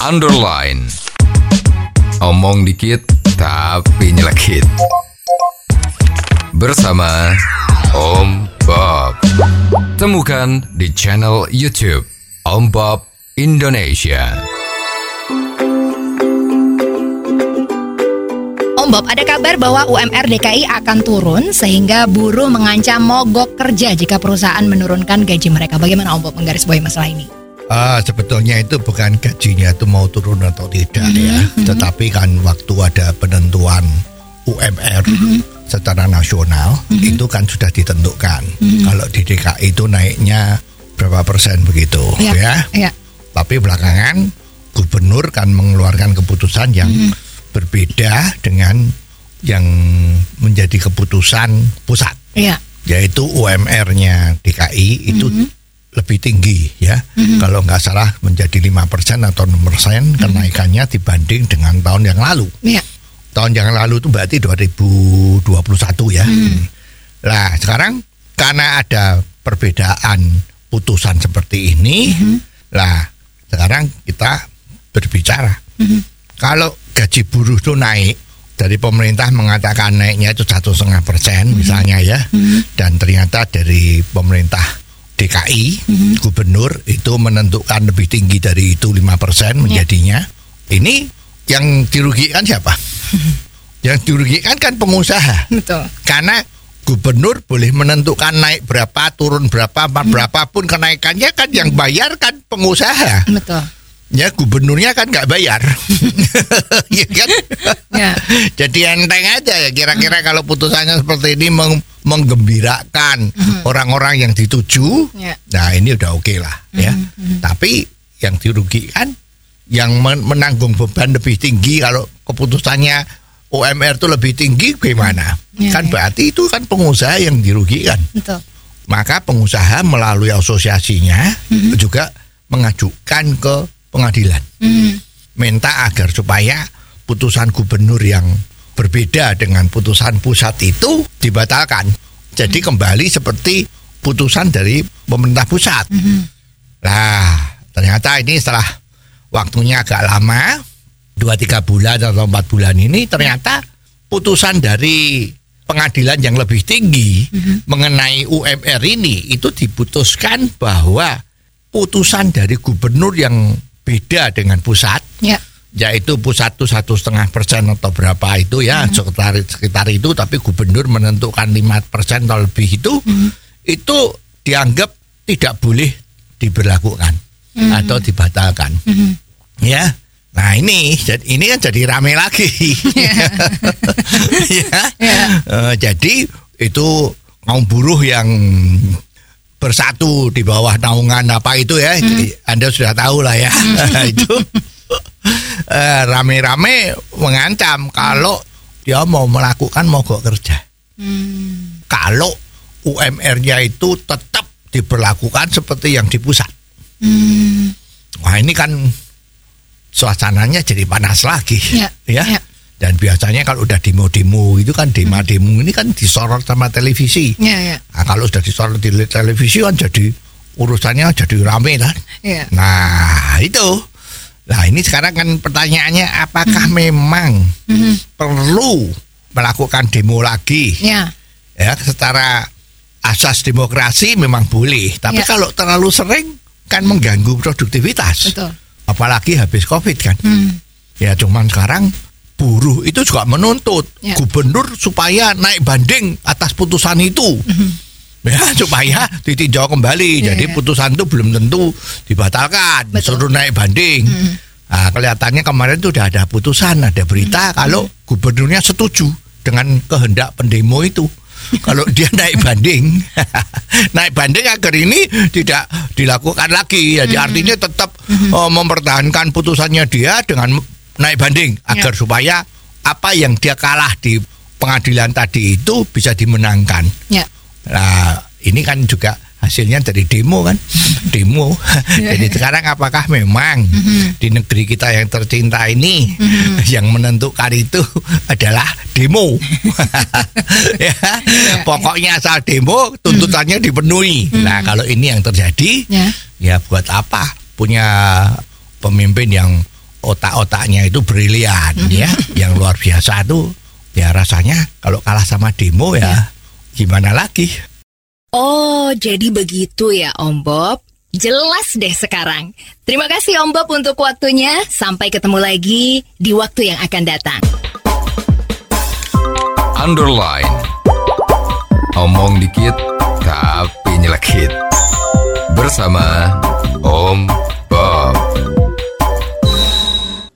underline. Omong dikit tapi nyelekit. Bersama Om Bob. Temukan di channel YouTube Om Bob Indonesia. Om Bob, ada kabar bahwa UMR DKI akan turun sehingga buruh mengancam mogok kerja jika perusahaan menurunkan gaji mereka. Bagaimana Om Bob menggarisbawahi masalah ini? Ah, sebetulnya itu bukan gajinya itu mau turun atau tidak ya, tetapi kan waktu ada penentuan UMR secara nasional itu kan sudah ditentukan. Kalau di DKI itu naiknya berapa persen begitu ya. Ya. Tapi belakangan gubernur kan mengeluarkan keputusan yang berbeda dengan yang menjadi keputusan pusat, Ya. yaitu UMR-nya DKI itu lebih tinggi ya. Kalau nggak salah menjadi 5% atau 6% kenaikannya dibanding dengan tahun yang lalu. Ya. Tahun yang lalu itu berarti 2021 ya. Nah, sekarang karena ada perbedaan putusan seperti ini, lah sekarang kita berbicara. Kalau gaji buruh itu naik dari pemerintah mengatakan naiknya itu satu setengah persen misalnya ya, dan ternyata dari pemerintah DKI gubernur itu menentukan lebih tinggi dari itu 5% persen menjadinya. Ini yang dirugikan siapa? yang dirugikan kan pengusaha Betul. karena gubernur boleh menentukan naik berapa, turun berapa, apa berapapun kenaikannya kan yang bayar kan pengusaha. Betul. Ya gubernurnya kan nggak bayar, ya kan? Ya. Jadi enteng aja ya kira-kira kalau putusannya seperti ini meng- menggembirakan orang-orang yang dituju, Ya. nah ini udah oke lah ya. Tapi yang dirugikan, yang men- menanggung beban lebih tinggi kalau keputusannya UMR itu lebih tinggi gimana? Ya, kan ya. berarti itu kan pengusaha yang dirugikan. Betul. Maka pengusaha melalui asosiasinya juga mengajukan ke pengadilan Mhm. minta agar supaya putusan gubernur yang berbeda dengan putusan pusat itu dibatalkan. Jadi kembali seperti putusan dari pemerintah pusat. Nah, ternyata ini setelah waktunya agak lama, dua tiga bulan atau empat bulan ini ternyata putusan dari pengadilan yang lebih tinggi mengenai UMR ini itu diputuskan bahwa putusan dari gubernur yang beda dengan pusat Ya. Yaitu pusat itu satu setengah persen atau berapa itu ya sekitar sekitar itu tapi gubernur menentukan lima persen atau lebih itu itu dianggap tidak boleh diberlakukan atau dibatalkan. Ya nah ini jadi- ini kan jadi rame lagi. Ya. Ya. Eh, jadi itu kaum buruh yang bersatu di bawah naungan apa itu ya Anda sudah tahu lah ya. Itu. eh, rame-rame mengancam kalau dia mau melakukan mogok kerja Hmm. kalau UMR-nya itu tetap diberlakukan seperti yang di pusat Hmm. wah ini kan suasananya jadi panas lagi Ya, ya ya. dan biasanya kalau udah demo-demo itu kan demo-demo ini kan disorot sama televisi Ya, ya. Nah, kalau sudah disorot di televisi kan jadi urusannya jadi rame kan. Ya. Nah itu, nah ini sekarang kan pertanyaannya apakah memang perlu melakukan demo lagi? Ya. Ya, secara asas demokrasi memang boleh, tapi Ya. kalau terlalu sering kan mengganggu produktivitas. Betul. Apalagi habis covid kan. Hmm. Ya cuman sekarang buruh itu juga menuntut Ya. gubernur supaya naik banding atas putusan itu. Ya supaya ditinjau kembali. Ya, Jadi ya. putusan itu belum tentu dibatalkan, Betul. disuruh naik banding. Nah, kelihatannya kemarin itu udah ada putusan, ada berita kalau gubernurnya setuju dengan kehendak pendemo itu. kalau dia naik banding, naik banding agar ini tidak dilakukan lagi. Jadi artinya tetap oh, mempertahankan putusannya dia dengan naik banding agar supaya apa yang dia kalah di pengadilan tadi itu bisa dimenangkan. Ya. Nah, ini kan juga hasilnya dari demo kan, demo. Jadi sekarang apakah memang di negeri kita yang tercinta ini yang menentukan itu adalah demo? ya, pokoknya asal demo tuntutannya dipenuhi. Nah, kalau ini yang terjadi, Ya. ya buat apa? Punya pemimpin yang otak-otaknya itu brilian ya, yang luar biasa tuh ya rasanya kalau kalah sama demo ya gimana lagi? Oh, jadi begitu ya Om Bob. Jelas deh sekarang. Terima kasih Om Bob untuk waktunya. Sampai ketemu lagi di waktu yang akan datang. Underline. Omong dikit tapi nyelekit. Bersama Om